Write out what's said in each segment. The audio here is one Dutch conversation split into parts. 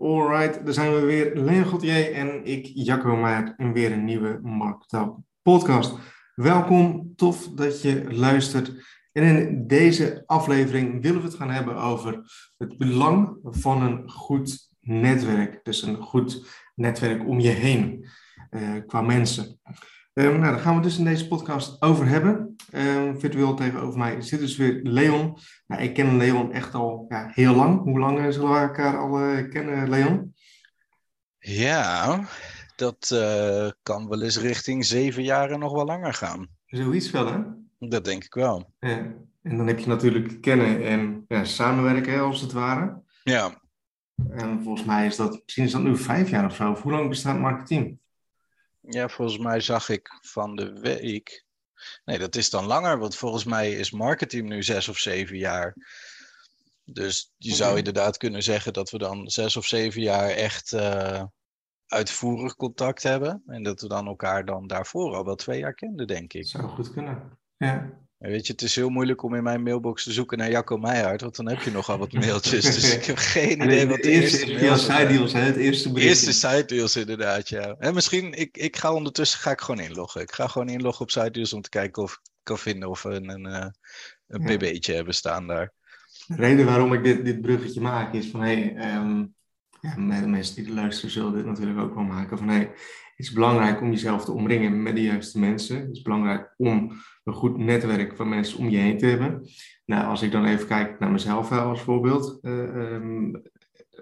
Alright, daar zijn we weer. Leen Gauthier en ik, Jacco Maart, en weer een nieuwe Marktaal podcast. Welkom, tof dat je luistert. En in deze aflevering willen we het gaan hebben over het belang van een goed netwerk. Dus een goed netwerk om je heen, uh, qua mensen. Um, nou, daar gaan we dus in deze podcast over hebben. Um, virtueel tegenover mij zit dus weer Leon. Nou, ik ken Leon echt al ja, heel lang. Hoe lang eh, zullen we elkaar al uh, kennen, Leon? Ja, dat uh, kan wel eens richting zeven jaar en nog wel langer gaan. Zoiets wel, hè? Dat denk ik wel. Ja. En dan heb je natuurlijk kennen en ja, samenwerken, als het ware. Ja. En volgens mij is dat, misschien is dat nu vijf jaar of zo. Hoe lang bestaat Marketing? Ja, volgens mij zag ik van de week. Nee, dat is dan langer, want volgens mij is marketing nu zes of zeven jaar. Dus je zou inderdaad kunnen zeggen dat we dan zes of zeven jaar echt uh, uitvoerig contact hebben. En dat we dan elkaar dan daarvoor al wel twee jaar kenden, denk ik. Zou goed kunnen. Ja. Weet je, het is heel moeilijk om in mijn mailbox te zoeken naar Jacco Meijert, want dan heb je nogal wat mailtjes. Dus ik heb geen idee wat de eerste, eerste mail side deals, hè? Het eerste bericht. Eerste side deals, inderdaad, ja. En misschien, ik, ik ga ondertussen ga ik gewoon inloggen. Ik ga gewoon inloggen op side deals om te kijken of ik kan vinden of we een, een, eh, een ja. bb'tje hebben staan daar. De reden waarom ik dit, dit bruggetje maak is van, hé, hey, um, ja, mensen die luisteren zullen dit natuurlijk ook wel maken. Van, hey, het is belangrijk om jezelf te omringen met de juiste mensen. Het is belangrijk om een goed netwerk van mensen om je heen te hebben. Nou, als ik dan even kijk naar mezelf als voorbeeld, uh, um,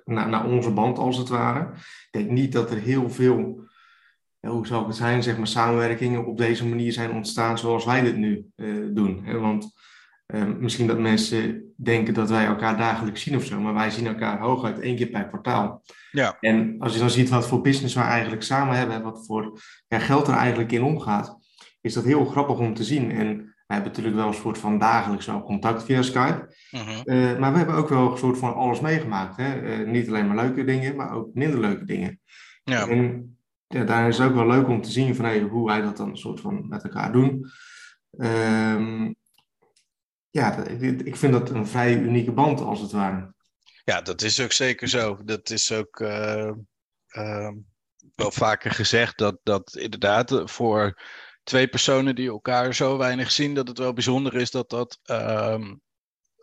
naar, naar, onze band als het ware. Ik denk niet dat er heel veel, hoe zou het zijn, zeg maar, samenwerkingen op deze manier zijn ontstaan zoals wij dit nu uh, doen. Hè? Want uh, misschien dat mensen denken dat wij elkaar dagelijks zien of zo, maar wij zien elkaar hooguit één keer per kwartaal. Ja. En als je dan ziet wat voor business we eigenlijk samen hebben, wat voor ja, geld er eigenlijk in omgaat, is dat heel grappig om te zien. En we hebben natuurlijk wel een soort van dagelijks wel contact via Skype. Uh -huh. uh, maar we hebben ook wel een soort van alles meegemaakt. Hè? Uh, niet alleen maar leuke dingen, maar ook minder leuke dingen. Ja. En ja, daar is het ook wel leuk om te zien van hey, hoe wij dat dan een soort van met elkaar doen. Um, ja, ik vind dat een vrij unieke band als het ware. Ja, dat is ook zeker zo. Dat is ook uh, wel vaker gezegd dat, dat inderdaad voor twee personen die elkaar zo weinig zien, dat het wel bijzonder is dat dat um,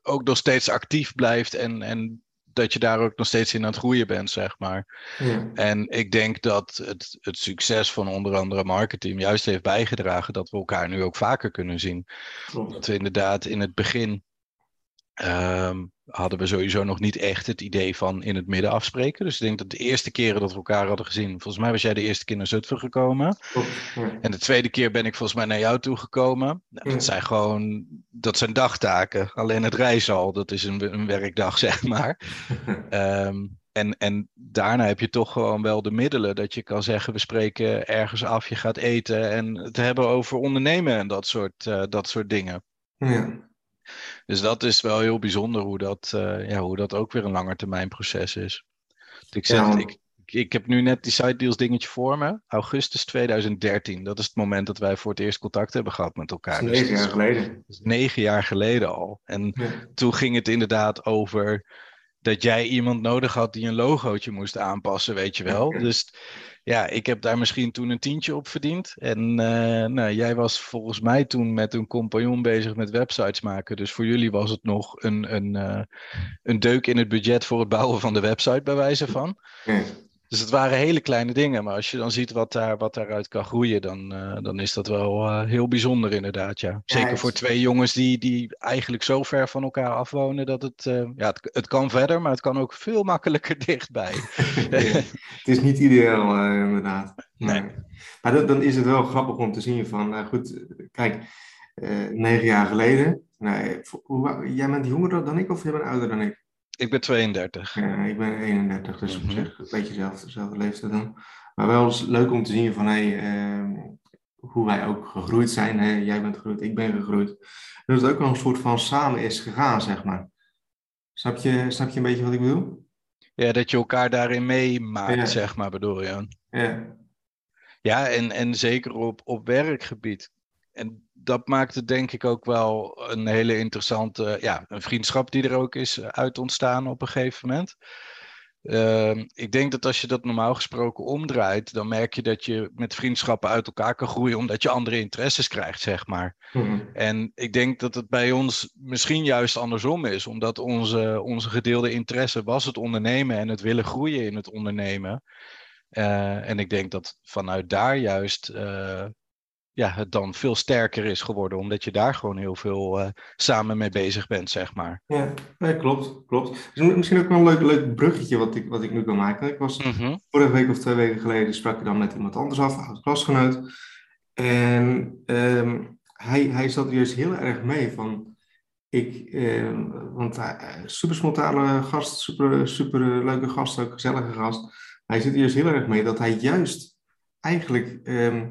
ook nog steeds actief blijft en, en dat je daar ook nog steeds in aan het groeien bent, zeg maar. Ja. En ik denk dat het, het succes van onder andere marketing juist heeft bijgedragen dat we elkaar nu ook vaker kunnen zien. Klopt. Dat we inderdaad in het begin um, hadden we sowieso nog niet echt het idee van in het midden afspreken. Dus ik denk dat de eerste keren dat we elkaar hadden gezien, volgens mij was jij de eerste keer naar Zutphen gekomen. Ja. En de tweede keer ben ik volgens mij naar jou toe gekomen. Nou, Ja. dat zijn gewoon, dat zijn dagtaken. Alleen het reizen al, dat is een, een werkdag, zeg maar. Ehm, en, en daarna heb je toch gewoon wel de middelen dat je kan zeggen, we spreken ergens af, je gaat eten en het hebben over ondernemen en dat soort, uh, dat soort dingen. Ja. Dus dat is wel heel bijzonder hoe dat, uh, ja, hoe dat ook weer een langetermijnproces is. Ik, zeg, Ja. ik, ik heb nu net die side deals dingetje voor me. Augustus 2013. Dat is het moment dat wij voor het eerst contact hebben gehad met elkaar. Dat is negen Dus jaar geleden. negen jaar geleden al. En Ja. toen ging het inderdaad over dat jij iemand nodig had die een logootje moest aanpassen, weet je wel. Dus ja, ik heb daar misschien toen een tientje op verdiend. En uh, nou, jij was volgens mij toen met een compagnon bezig met websites maken. Dus voor jullie was het nog een, een, uh, een deuk in het budget voor het bouwen van de website, bij wijze van. Dus het waren hele kleine dingen. Maar als je dan ziet wat, daar, wat daaruit kan groeien, dan, uh, dan is dat wel uh, heel bijzonder inderdaad. Ja. Zeker voor twee jongens die, die eigenlijk zo ver van elkaar afwonen dat het, uh, ja, het, het kan verder, maar het kan ook veel makkelijker dichtbij. Ja. Het is niet ideaal, eh, inderdaad. Nee. Maar dat, dan is het wel grappig om te zien van, nou goed, kijk, eh, negen jaar geleden. Hoe, jij bent jonger dan ik of jij bent ouder dan ik? Ik ben 32. Ja, ik ben 31, dus op zich een beetje dezelfde, dezelfde leeftijd dan. Maar wel eens leuk om te zien van hey, eh, hoe wij ook gegroeid zijn. Hè? Jij bent gegroeid, ik ben gegroeid. Dat het ook wel een soort van samen is gegaan, zeg maar. Snap je, snap je een beetje wat ik bedoel? Ja, dat je elkaar daarin meemaakt, Ja. zeg maar, bedoel je. Ja, Ja, en, en zeker op, op werkgebied. En dat maakt het denk ik ook wel een hele interessante, ja, een vriendschap die er ook is uit ontstaan op een gegeven moment. Ehm, ik denk dat als je dat normaal gesproken omdraait, dan merk je dat je met vriendschappen uit elkaar kan groeien, omdat je andere interesses krijgt, zeg maar. Mhm. En ik denk dat het bij ons misschien juist andersom is, omdat onze, onze gedeelde interesse was het ondernemen en het willen groeien in het ondernemen. Eh, en ik denk dat vanuit daar juist eh, ja, het dan veel sterker is geworden, omdat je daar gewoon heel veel eh, samen mee bezig bent, zeg maar. Ja, nee, klopt, klopt. Dus misschien ook wel een leuk, leuk bruggetje wat ik, wat ik nu kan maken. Ik was Mhm. vorige week of twee weken geleden sprak ik dan met iemand anders af, een klasgenoot. En ehm, hij, hij zat juist heel erg mee van, ik, ehm, want hij, super spontane gast, super, super leuke gast, ook gezellige gast. Hij zit er juist heel erg mee dat hij juist eigenlijk ehm,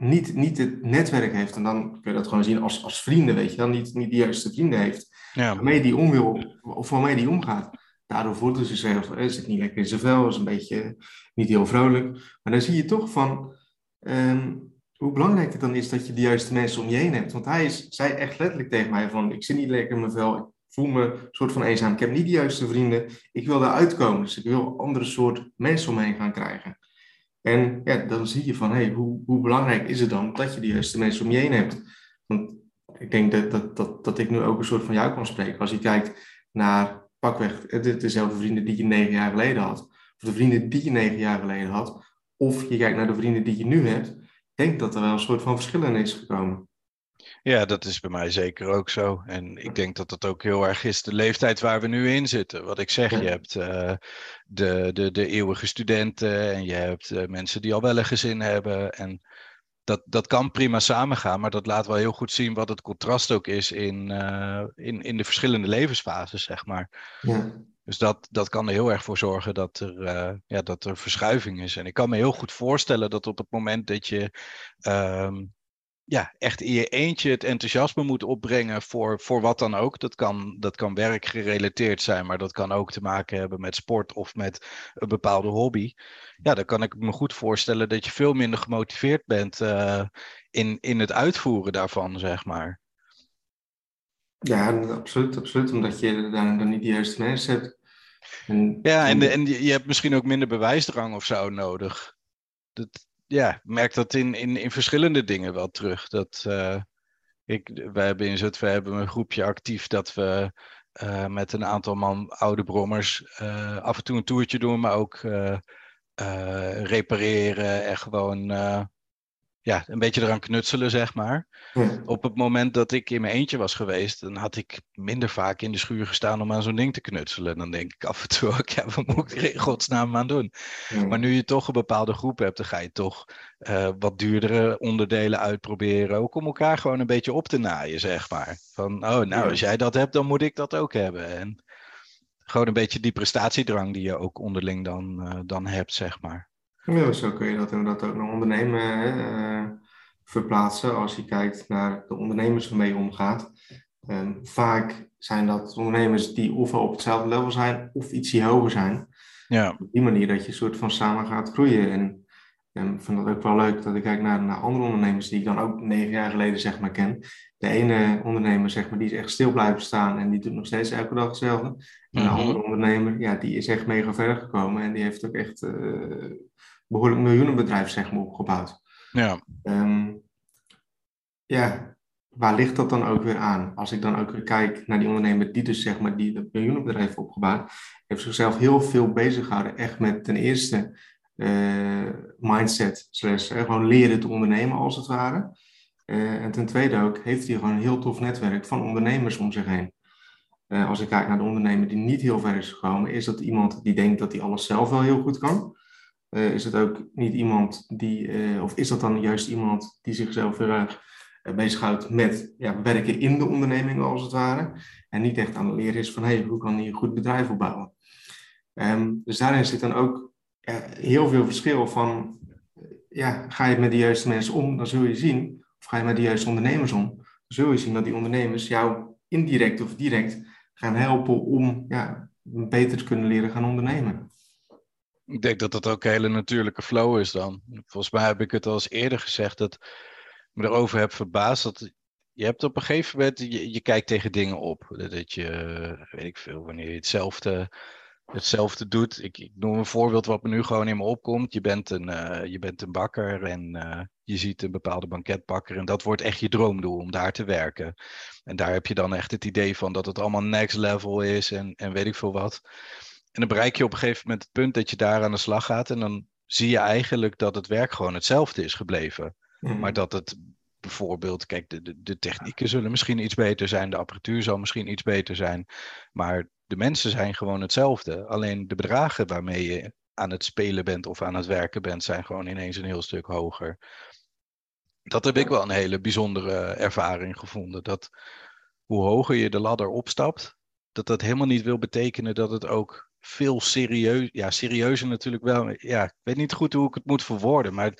niet, niet het netwerk heeft. En dan kun je dat gewoon zien als, als vrienden, weet je wel. Niet, niet de juiste vrienden heeft Ja. waarmee die om wil, of waarmee die omgaat. Daardoor voelt hij zichzelf, hij zit niet lekker in zijn vel, is een beetje niet heel vrolijk. Maar dan zie je toch van ehm, hoe belangrijk het dan is dat je de juiste mensen om je heen hebt. Want hij is, zei echt letterlijk tegen mij van, ik zit niet lekker in mijn vel, ik voel me een soort van eenzaam, ik heb niet de juiste vrienden, ik wil daaruit komen. Dus ik wil een andere soort mensen om me heen gaan krijgen. En ja, dan zie je van, hey, hoe, hoe belangrijk is het dan dat je de juiste mensen om je heen hebt? Want ik denk dat, dat, dat, dat ik nu ook een soort van jou kan spreken. Als je kijkt naar pakweg de, dezelfde vrienden die je negen jaar geleden had. Of de vrienden die je negen jaar geleden had. Of je kijkt naar de vrienden die je nu hebt. Ik denk dat er wel een soort van verschil in is gekomen. Ja, dat is bij mij zeker ook zo. En ik denk dat dat ook heel erg is de leeftijd waar we nu in zitten. Wat ik zeg, je hebt eh, de, de, de eeuwige studenten en je hebt eh, mensen die al wel een gezin hebben. En dat, dat kan prima samengaan, maar dat laat wel heel goed zien wat het contrast ook is in, eh, in, in de verschillende levensfases, zeg maar. Ja, Dus dat, dat kan er heel erg voor zorgen dat er, ja, dat er verschuiving is. En ik kan me heel goed voorstellen dat op het moment dat je ehm, ja, echt in je eentje het enthousiasme moet opbrengen voor, voor wat dan ook. Dat kan, dat kan werkgerelateerd zijn, maar dat kan ook te maken hebben met sport of met een bepaalde hobby. Ja, dan kan ik me goed voorstellen dat je veel minder gemotiveerd bent eh, in, in het uitvoeren daarvan, zeg maar. ja absoluut, absoluut. Omdat je daar dan niet de juiste mensen hebt. En, Ja, en, je hebt misschien ook minder bewijsdrang of zo nodig. Dat, ja, merk dat in, in, in verschillende dingen wel terug. Dat, eh, ik, wij hebben in Zutphen hebben een groepje actief dat we eh, met een aantal man oude brommers eh, af en toe een toertje doen, maar ook repareren en gewoon ja, een beetje eraan knutselen, zeg maar. ja. Op het moment dat ik in mijn eentje was geweest, dan had ik minder vaak in de schuur gestaan om aan zo'n ding te knutselen. Dan denk ik af en toe ook, ja, wat moet ik er in godsnaam aan doen? Ja. Maar nu je toch een bepaalde groep hebt, dan ga je toch eh, wat duurdere onderdelen uitproberen. Ook om elkaar gewoon een beetje op te naaien, zeg maar. Van, oh, nou, als jij dat hebt, dan moet ik dat ook hebben. En gewoon een beetje die prestatiedrang die je ook onderling dan, eh, dan hebt, zeg maar. Ja, zo kun je dat inderdaad ook naar ondernemen eh, verplaatsen. Als je kijkt naar de ondernemers waarmee je omgaat. Ehm, vaak zijn dat ondernemers die ofwel op hetzelfde level zijn of ietsje hoger zijn. Ja, Op die manier dat je soort van samen gaat groeien. En ik vind dat ook wel leuk dat ik kijk naar, naar andere ondernemers die ik dan ook negen jaar geleden zeg maar ken. De ene ondernemer zeg maar, die is echt stil blijven staan en die doet nog steeds elke dag hetzelfde. En de Mhm. andere ondernemer, ja, die is echt mega ver gekomen en die heeft ook echt eh behoorlijk miljoenenbedrijf zeg maar, opgebouwd. ja, Ehm, ja, waar ligt dat dan ook weer aan? Als ik dan ook weer kijk naar die ondernemer die dus zeg maar die dat miljoenenbedrijf heeft opgebouwd, heeft zichzelf heel veel bezig gehouden, echt met ten eerste mindset, slash, eh, gewoon leren te ondernemen als het ware. Eh, en ten tweede ook heeft hij gewoon een heel tof netwerk van ondernemers om zich heen. Eh, als ik kijk naar de ondernemer die niet heel ver is gekomen, is dat iemand die denkt dat hij alles zelf wel heel goed kan. Eh, is het ook niet iemand die, eh, of is dat dan juist iemand die zichzelf heel erg eh, bezighoudt met ja, werken in de onderneming als het ware. En niet echt aan het leren is van hey, hoe kan hij een goed bedrijf opbouwen. Ehm, dus daarin zit dan ook heel veel verschil van, ja, ga je met de juiste mensen om, dan zul je zien, of ga je met de juiste ondernemers om, dan zul je zien dat die ondernemers jou indirect of direct gaan helpen om ja, beter te kunnen leren gaan ondernemen. ik denk dat dat ook een hele natuurlijke flow is dan. Volgens mij heb ik het al eens eerder gezegd dat ik me erover heb verbaasd dat je hebt op een gegeven moment, je, je kijkt tegen dingen op. Dat je, weet ik veel, wanneer je hetzelfde hetzelfde doet. Ik, ik, noem een voorbeeld wat me nu gewoon in me opkomt. Je bent een, je bent een bakker en je ziet een bepaalde banketbakker en dat wordt echt je droomdoel om daar te werken. En daar heb je dan echt het idee van dat het allemaal next level is en, en weet ik veel wat. En dan bereik je op een gegeven moment het punt dat je daar aan de slag gaat en dan zie je eigenlijk dat het werk gewoon hetzelfde is gebleven. Mhm. Maar dat het bijvoorbeeld, kijk, de, de, de, technieken zullen misschien iets beter zijn, de apparatuur zal misschien iets beter zijn, maar de mensen zijn gewoon hetzelfde. Alleen de bedragen waarmee je aan het spelen bent of aan het werken bent, zijn gewoon ineens een heel stuk hoger. Dat heb ik wel een hele bijzondere ervaring gevonden. Dat hoe hoger je de ladder opstapt, dat dat helemaal niet wil betekenen dat het ook veel serieus, ja, serieuzer natuurlijk wel. Ja, ik weet niet goed hoe ik het moet verwoorden, maar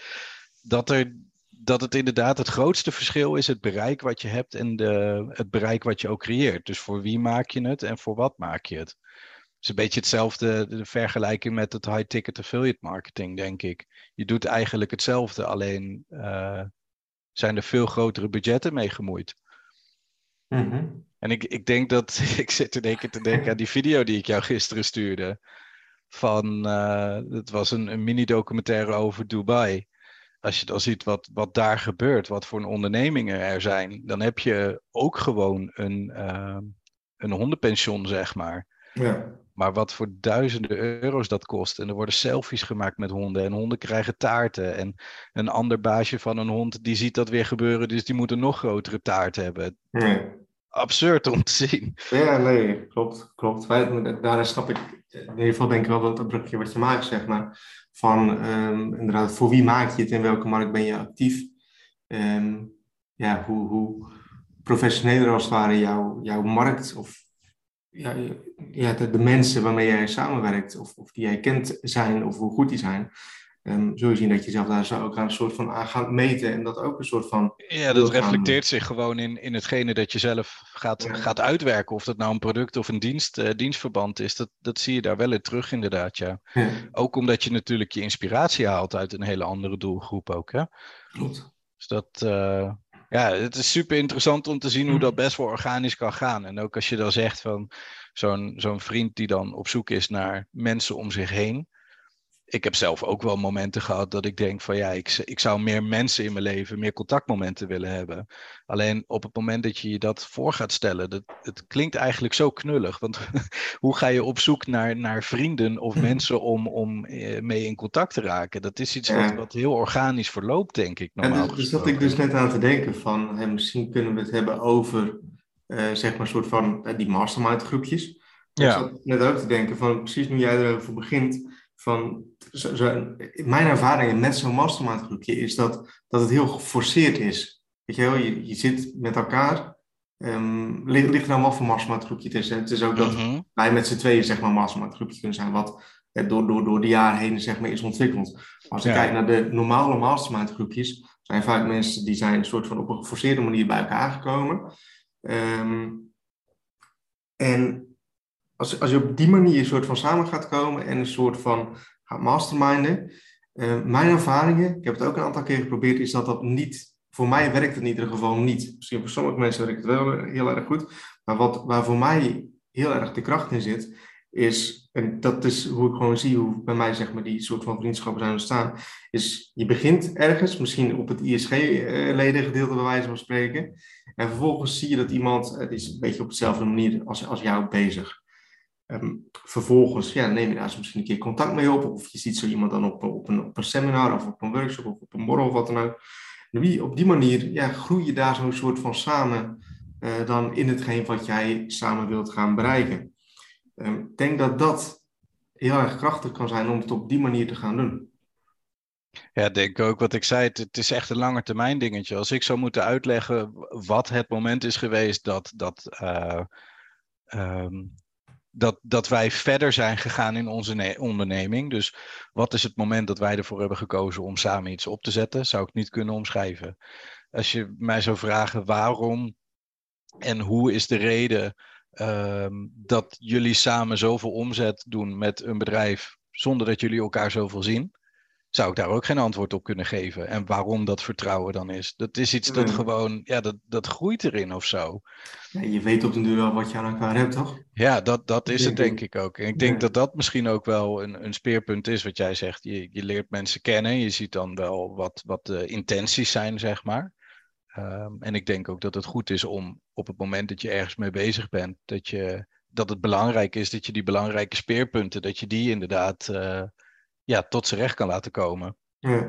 dat, er, dat het inderdaad het grootste verschil is het bereik wat je hebt en de, het bereik wat je ook creëert. Dus voor wie maak je het en voor wat maak je het? Het is een beetje hetzelfde, de vergelijking met het high-ticket affiliate marketing, denk ik. Je doet eigenlijk hetzelfde, alleen uh, zijn er veel grotere budgetten mee gemoeid. Mhm. En ik, ik denk dat, ik zit in één keer te denken aan die video die ik jou gisteren stuurde. Van, uh, het was een, een mini-documentaire over Dubai. Als je dan ziet wat, wat daar gebeurt, wat voor ondernemingen er zijn, dan heb je ook gewoon een, uh, een hondenpension, zeg maar. Ja. Maar wat voor duizenden euro's dat kost. En er worden selfies gemaakt met honden. En honden krijgen taarten. En een ander baasje van een hond die ziet dat weer gebeuren. Dus die moet een nog grotere taart hebben. Absurd om te zien. Ja, nee, klopt. klopt. daar snap ik in ieder geval denk ik wel dat het brugje wat je maakt, zeg maar. Van um, inderdaad, voor wie maak je het? In welke markt ben je actief? Um, ja, hoe, hoe professioneler als het ware jouw, jouw markt of ja, ja, de, de, mensen waarmee jij samenwerkt, of, of die jij kent zijn, of hoe goed die zijn, um, zul je zien dat je zelf daar zo ook aan een soort van aan gaat meten en dat ook een soort van. Ja, dat reflecteert zich gewoon in, in hetgene dat je zelf gaat, gaat uitwerken. Of dat nou een product of een dienst, uh, dienstverband is, dat, dat zie je daar wel in terug, inderdaad. Ja. Ook omdat je natuurlijk je inspiratie haalt uit een hele andere doelgroep ook. Hè? Klopt. Dus dat. Uh, ja, het is super interessant om te zien hoe dat best wel organisch kan gaan. En ook als je dan zegt van zo'n zo'n vriend die dan op zoek is naar mensen om zich heen. Ik heb zelf ook wel momenten gehad dat ik denk van ja, ik, ik zou meer mensen in mijn leven, meer contactmomenten willen hebben. Alleen op het moment dat je je dat voor gaat stellen, dat, het klinkt eigenlijk zo knullig. Want hoe ga je op zoek naar, naar vrienden of hm. mensen om, om eh, mee in contact te raken? Dat is iets wat, wat heel organisch verloopt, denk ik. Normaal dus, dus zat ik dus net aan te denken van, misschien kunnen we het hebben over, uh, zeg maar, een soort van uh, die mastermind groepjes. Ja. Ik zat net ook te denken van, precies nu jij erover begint, van zo, zo, mijn ervaring met zo'n mastermind groepje is dat, dat het heel geforceerd is. Weet je wel, je, je zit met elkaar. Um, ligt, ligt er dan wat voor mastermind groepje het is. Het is ook dat mhm. wij met z'n tweeën zeg maar mastermind groepje kunnen zijn. Wat door, door, door de jaren heen zeg maar is ontwikkeld. Als je kijkt naar de normale mastermind groepjes. Zijn vaak mensen die zijn een soort van op een geforceerde manier bij elkaar gekomen. Um, en als, als je op die manier een soort van samen gaat komen en een soort van gaat masterminden. Uh, mijn ervaringen, ik heb het ook een aantal keer geprobeerd, is dat dat niet voor mij werkt het in ieder geval niet. Misschien voor sommige mensen werkt het wel heel erg goed. Maar wat, waar voor mij heel erg de kracht in zit, is, en dat is hoe ik gewoon zie hoe bij mij zeg maar, die soort van vriendschappen zijn ontstaan, is je begint ergens, misschien op het ISG-ledengedeelte bij wijze van spreken. En vervolgens zie je dat iemand, het is een beetje op dezelfde manier als, als jou bezig. Um, vervolgens ja, neem je daar misschien een keer contact mee op. Of je ziet zo iemand dan op, op, een, op een seminar of op een workshop of op een borrel of wat dan ook op die manier ja, groei je daar zo'n soort van samen uh, dan in hetgeen wat jij samen wilt gaan bereiken. Ehm, ik denk dat dat heel erg krachtig kan zijn om het op die manier te gaan doen. Ja, denk ook wat ik zei. Het, is echt een lange termijn dingetje. Als ik zou moeten uitleggen wat het moment is geweest dat, dat uh, um, dat, dat wij verder zijn gegaan in onze onderneming. Dus wat is het moment dat wij ervoor hebben gekozen om samen iets op te zetten, zou ik niet kunnen omschrijven. Als je mij zou vragen waarom en hoe is de reden uh, dat jullie samen zoveel omzet doen met een bedrijf zonder dat jullie elkaar zoveel zien, zou ik daar ook geen antwoord op kunnen geven. En waarom dat vertrouwen dan is. Dat is iets dat gewoon, ja, dat, dat groeit erin of zo. Ja, je weet op den duur wel wat je aan elkaar hebt, toch? Ja, dat, dat is het denk ik ook. En ik denk dat dat misschien ook wel een, een speerpunt is wat jij zegt. Je, je leert mensen kennen, je ziet dan wel wat, wat de intenties zijn, zeg maar. Ehm, en ik denk ook dat het goed is om op het moment dat je ergens mee bezig bent, dat, je, dat het belangrijk is dat je die belangrijke speerpunten, dat je die inderdaad uh, ja, tot z'n recht kan laten komen. Ja.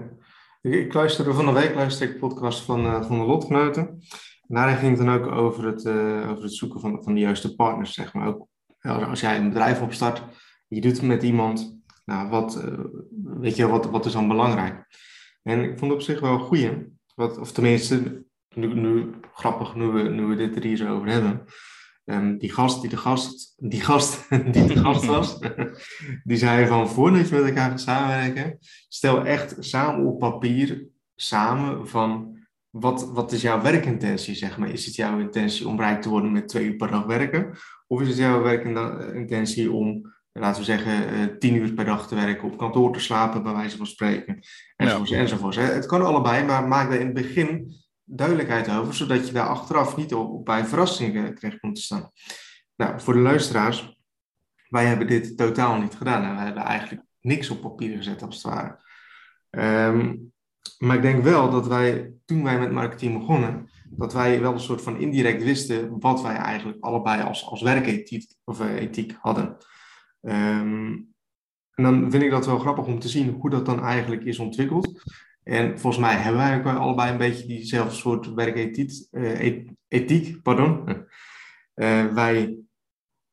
Ik luisterde van de week luisterde ik podcast van, uh, van de Lotkneuten. En daarin ging het dan ook over het, uh, over het zoeken van, van de juiste partners, zeg maar. Ook als jij een bedrijf opstart, je doet het met iemand, nou, wat, weet je, wat, wat is dan belangrijk? En ik vond het op zich wel een goeie, wat, of tenminste, nu, nu grappig, nu we, nu we dit er hier zo over hebben. Um, die gast die de gast, die gast die de gast was, die zei van voordat je met elkaar gaat samenwerken, stel echt samen op papier samen van wat, wat is jouw werkintentie, zeg maar. Is het jouw intentie om rijk te worden met twee uur per dag werken? Of is het jouw werkintentie om, laten we zeggen, uh, tien uur per dag te werken, op kantoor te slapen, bij wijze van spreken, enzovoorts, ja. enzovoorts. Het kan allebei, maar maak daar in het begin duidelijkheid over, zodat je daar achteraf niet op, bij verrassingen terecht komt te staan. Nou, voor de luisteraars, wij hebben dit totaal niet gedaan. En we hebben eigenlijk niks op papier gezet, als het ware. Ehm, maar ik denk wel dat wij, toen wij met marketing begonnen, dat wij wel een soort van indirect wisten wat wij eigenlijk allebei als, als werkethiek of, uh, ethiek hadden. Ehm, en dan vind ik dat wel grappig om te zien hoe dat dan eigenlijk is ontwikkeld. En volgens mij hebben wij ook allebei een beetje diezelfde soort werkethiek. Uh, ethiek, pardon. Uh, wij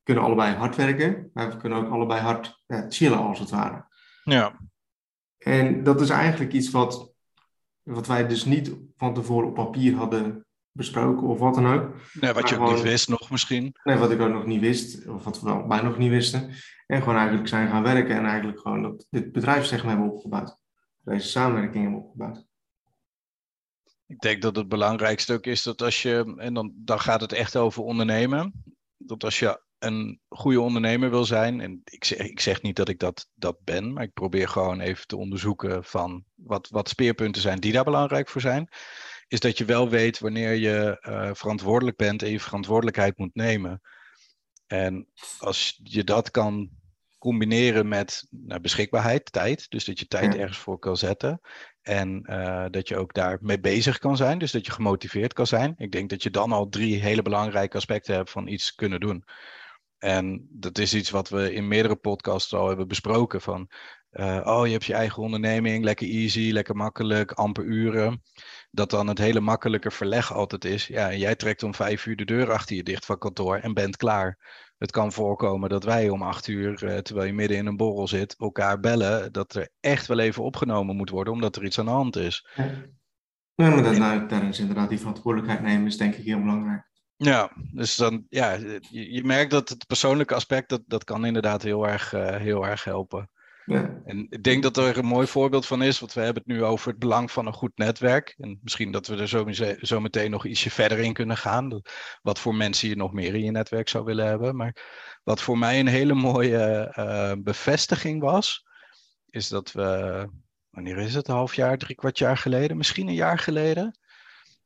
kunnen allebei hard werken, maar we kunnen ook allebei hard chillen, als het ware. Ja. En dat is eigenlijk iets wat, wat wij dus niet van tevoren op papier hadden besproken of wat dan ook. Nee, wat je ook niet wist nog misschien. Nee, wat ik ook nog niet wist, of wat we allebei nog niet wisten. En gewoon eigenlijk zijn gaan werken en eigenlijk gewoon dat, dit bedrijf zeg maar hebben opgebouwd deze samenwerking hebben opgebouwd. Ik denk dat het belangrijkste ook is dat als je, en dan, dan gaat het echt over ondernemen, dat als je een goede ondernemer wil zijn, en ik zeg, ik zeg niet dat ik dat, dat ben, maar ik probeer gewoon even te onderzoeken van wat, wat speerpunten zijn die daar belangrijk voor zijn, is dat je wel weet wanneer je uh, verantwoordelijk bent en je verantwoordelijkheid moet nemen. En als je dat kan combineren met nou, beschikbaarheid, tijd. Dus dat je tijd ergens voor kan zetten. En uh, dat je ook daarmee bezig kan zijn. Dus dat je gemotiveerd kan zijn. Ik denk dat je dan al drie hele belangrijke aspecten hebt van iets kunnen doen. En dat is iets wat we in meerdere podcasts al hebben besproken. Van, uh, oh, je hebt je eigen onderneming, lekker easy, lekker makkelijk, amper uren. Dat dan het hele makkelijke verleg altijd is. Ja, jij trekt om vijf uur de deur achter je dicht van kantoor en bent klaar het kan voorkomen dat wij om acht uur, eh, terwijl je midden in een borrel zit, elkaar bellen dat er echt wel even opgenomen moet worden, omdat er iets aan de hand is. Ja, ja maar dat, daar is inderdaad die verantwoordelijkheid nemen is denk ik heel belangrijk. Ja, dus dan, ja, je, je merkt dat het persoonlijke aspect, dat, dat kan inderdaad heel erg, uh, heel erg helpen. En ik denk dat er een mooi voorbeeld van is, want we hebben het nu over het belang van een goed netwerk. En misschien dat we er zo, meteen nog ietsje verder in kunnen gaan. Wat voor mensen je nog meer in je netwerk zou willen hebben. Maar wat voor mij een hele mooie uh, bevestiging was, is dat we, wanneer is het, een half jaar, drie kwart jaar geleden, misschien een jaar geleden,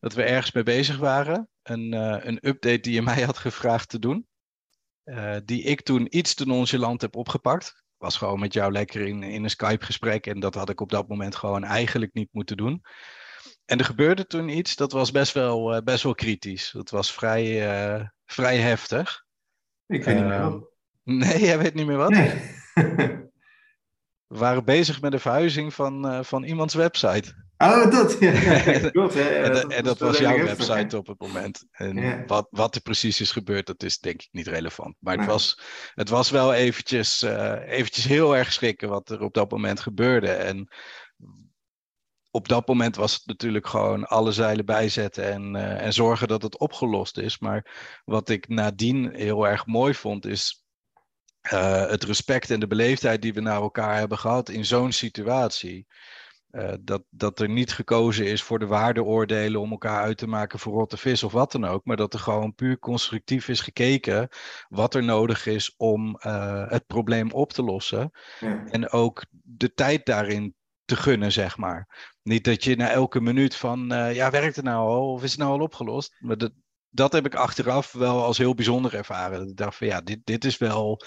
dat we ergens mee bezig waren. Een, uh, een update die je mij had gevraagd te doen. Uh, die ik toen iets te nonchalant heb opgepakt was gewoon met jou lekker in, in een Skype-gesprek. En dat had ik op dat moment gewoon eigenlijk niet moeten doen. En er gebeurde toen iets, dat was best wel, uh, best wel kritisch. Dat was vrij, uh, vrij heftig. Ik weet niet meer ehm, wat. Nee, jij weet niet meer wat? Nee. We waren bezig met de verhuizing van, uh, van iemands website. Oh, dat. Ja, klopt. en, dat, en dat was jouw website op het moment. En wat, wat er precies is gebeurd, dat is denk ik niet relevant. Maar het, was, het was wel eventjes, uh, eventjes heel erg schrikken wat er op dat moment gebeurde. En op dat moment was het natuurlijk gewoon alle zeilen bijzetten en, uh, en zorgen dat het opgelost is. Maar wat ik nadien heel erg mooi vond, is uh, het respect en de beleefdheid die we naar elkaar hebben gehad in zo'n situatie. Uh, dat, dat er niet gekozen is voor de waardeoordelen om elkaar uit te maken voor rotte vis of wat dan ook. Maar dat er gewoon puur constructief is gekeken wat er nodig is om uh, het probleem op te lossen. Ja. En ook de tijd daarin te gunnen, zeg maar. Niet dat je na elke minuut van, ja, werkt het nou al of is het nou al opgelost? Maar dat, dat heb ik achteraf wel als heel bijzonder ervaren. Ik dacht van ja, dit, dit is wel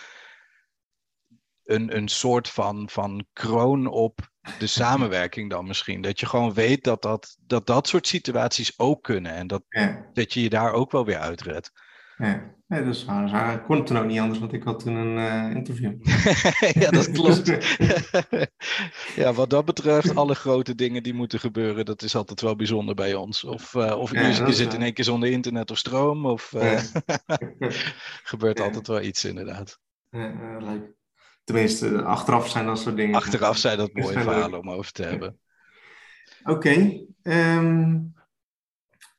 een, een soort van, van kroon op de samenwerking dan misschien. Dat je gewoon weet dat dat, dat, dat soort situaties ook kunnen. En dat, dat je je daar ook wel weer uitredt. Ja, ja dat is waar. Ik kon het toen ook niet anders, want ik had toen een uh, interview. ja, dat klopt. ja, wat dat betreft, alle grote dingen die moeten gebeuren, dat is altijd wel bijzonder bij ons. Of, uh, of ja, je, zit in één keer zonder internet of stroom, of uh, gebeurt altijd wel iets inderdaad. Ja, leuk. Tenminste, achteraf zijn dat soort dingen. Achteraf zijn dat mooie verhalen om over te hebben. Oké. Okay, ehm,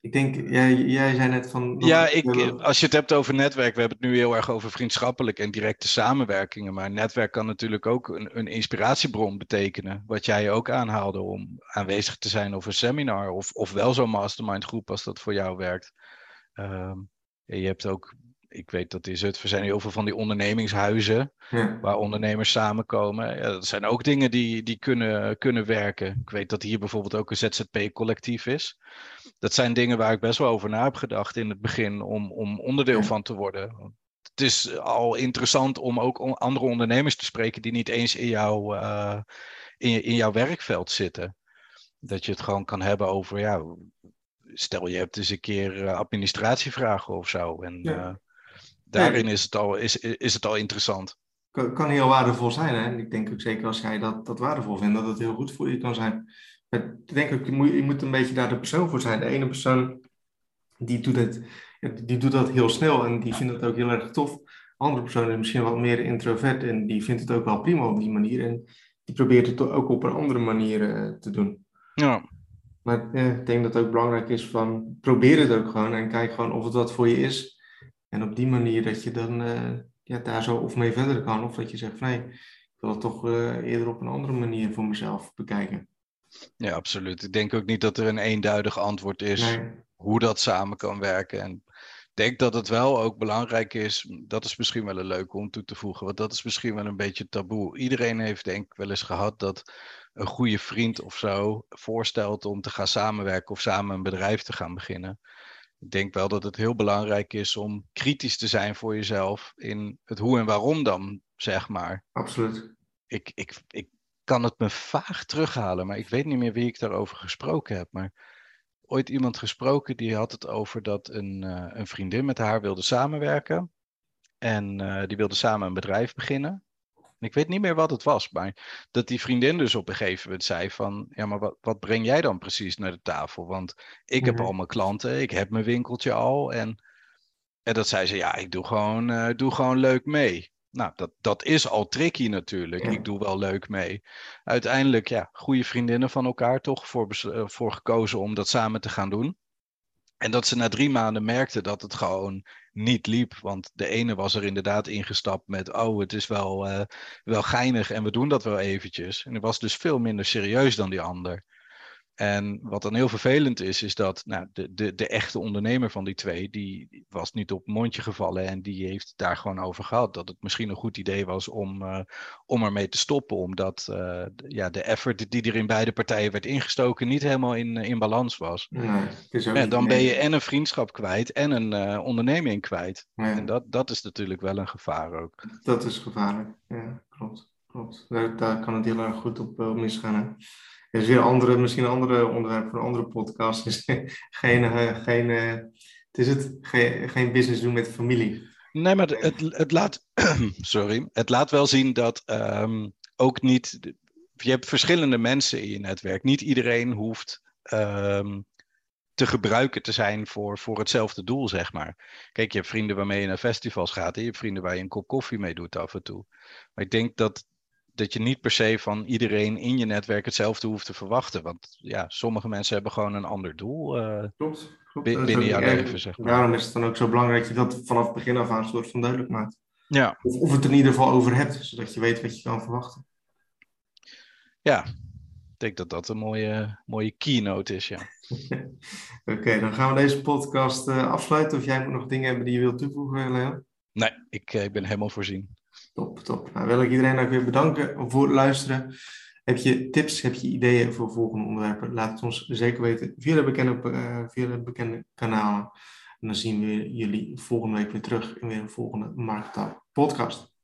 ik denk, jij, jij zei net van. Ja, ik, als je het hebt over netwerk, we hebben het nu heel erg over vriendschappelijk en directe samenwerkingen. Maar netwerk kan natuurlijk ook een, een inspiratiebron betekenen. Wat jij ook aanhaalde om aanwezig te zijn op een seminar of, of wel zo'n mastermind groep als dat voor jou werkt. Um, je hebt ook ik weet dat in Zutphen zijn heel veel van die ondernemingshuizen ja. waar ondernemers samenkomen. Ja, dat zijn ook dingen die, die kunnen, kunnen werken. Ik weet dat hier bijvoorbeeld ook een ZZP-collectief is. Dat zijn dingen waar ik best wel over na heb gedacht in het begin om, om onderdeel van te worden. Het is al interessant om ook andere ondernemers te spreken die niet eens in, jou, uh, in, in jouw werkveld zitten. Dat je het gewoon kan hebben over, ja, stel je hebt eens een keer uh, administratievragen of zo. En, ja. Daarin is, het al, is, is het al interessant. Kan, kan heel waardevol zijn. Hè? Ik denk ook zeker als jij dat, dat waardevol vindt, dat het heel goed voor je kan zijn. Ik denk ook, je moet, je moet een beetje daar de persoon voor zijn. De ene persoon die doet, het, die doet dat heel snel en die vindt het ook heel erg tof. De andere persoon is misschien wat meer introvert en die vindt het ook wel prima op die manier. En die probeert het ook op een andere manier uh, te doen. Ja. Maar ja, ik denk dat het ook belangrijk is van probeer het ook gewoon en kijk gewoon of het wat voor je is. En op die manier dat je dan uh, ja, daar zo of mee verder kan, of dat je zegt van nee, ik wil het toch uh, eerder op een andere manier voor mezelf bekijken. Ja, absoluut. Ik denk ook niet dat er een eenduidig antwoord is nee. hoe dat samen kan werken. En ik denk dat het wel ook belangrijk is, dat is misschien wel een leuke om toe te voegen, want dat is misschien wel een beetje taboe. Iedereen heeft denk ik wel eens gehad dat een goede vriend of zo voorstelt om te gaan samenwerken of samen een bedrijf te gaan beginnen ik denk wel dat het heel belangrijk is om kritisch te zijn voor jezelf in het hoe en waarom dan, zeg maar. Absoluut. Ik, ik, ik kan het me vaag terughalen, maar ik weet niet meer wie ik daarover gesproken heb. Maar ooit iemand gesproken die had het over dat een, uh, een vriendin met haar wilde samenwerken. En uh, die wilde samen een bedrijf beginnen. Ik weet niet meer wat het was, maar dat die vriendin dus op een gegeven moment zei van, ja, maar wat, wat breng jij dan precies naar de tafel? Want ik heb mhm. al mijn klanten, ik heb mijn winkeltje al. En, en dat zei ze, ja, ik doe gewoon, uh, doe gewoon leuk mee. Nou, dat, dat is al tricky natuurlijk. Ik doe wel leuk mee. Uiteindelijk, ja, goede vriendinnen van elkaar toch voor, uh, voor gekozen om dat samen te gaan doen. En dat ze na drie maanden merkte dat het gewoon niet liep. Want de ene was er inderdaad ingestapt met, oh, het is wel, uh, wel geinig en we doen dat wel eventjes. En het was dus veel minder serieus dan die ander. En wat dan heel vervelend is, is dat nou, de, de, de echte ondernemer van die twee, die was niet op mondje gevallen en die heeft daar gewoon over gehad. Dat het misschien een goed idee was om, uh, om ermee te stoppen, omdat uh, ja, de effort die er in beide partijen werd ingestoken niet helemaal in, in balans was. Ja, ja, dan ben je en een vriendschap kwijt en een uh, onderneming kwijt. En dat, dat is natuurlijk wel een gevaar ook. Dat is gevaarlijk, ja, klopt. klopt. Daar, daar kan het heel erg goed op, op misgaan. Hè? Er is weer andere, misschien een andere onderwerp voor een andere podcast. Dus geen, uh, geen, uh, het is het, geen, geen business doen met familie. Nee, maar het, het, laat, sorry, het laat wel zien dat um, ook niet. Je hebt verschillende mensen in je netwerk. Niet iedereen hoeft um, te gebruiken te zijn voor, voor hetzelfde doel, zeg maar. Kijk, je hebt vrienden waarmee je naar festivals gaat. En je hebt vrienden waar je een kop koffie mee doet af en toe. Maar ik denk dat dat je niet per se van iedereen in je netwerk hetzelfde hoeft te verwachten. Want ja, sommige mensen hebben gewoon een ander doel uh, klopt, klopt. binnen jouw leven. Zeg maar. Daarom is het dan ook zo belangrijk dat je dat vanaf het begin af aan een soort van duidelijk maakt. Ja. Of, of het er in ieder geval over hebt, zodat je weet wat je kan verwachten. Ja, ik denk dat dat een mooie, mooie keynote is, ja. Oké, dan gaan we deze podcast uh, afsluiten. Of jij moet nog dingen hebben die je wilt toevoegen, Leo? Nee, ik, eh, ik ben helemaal voorzien. Top, top. Nou, wil ik iedereen ook weer bedanken voor het luisteren. Heb je tips, heb je ideeën voor volgende onderwerpen? Laat het ons zeker weten via de bekende, uh, via de bekende kanalen. En dan zien we jullie volgende week weer terug in weer een volgende Markttaal podcast.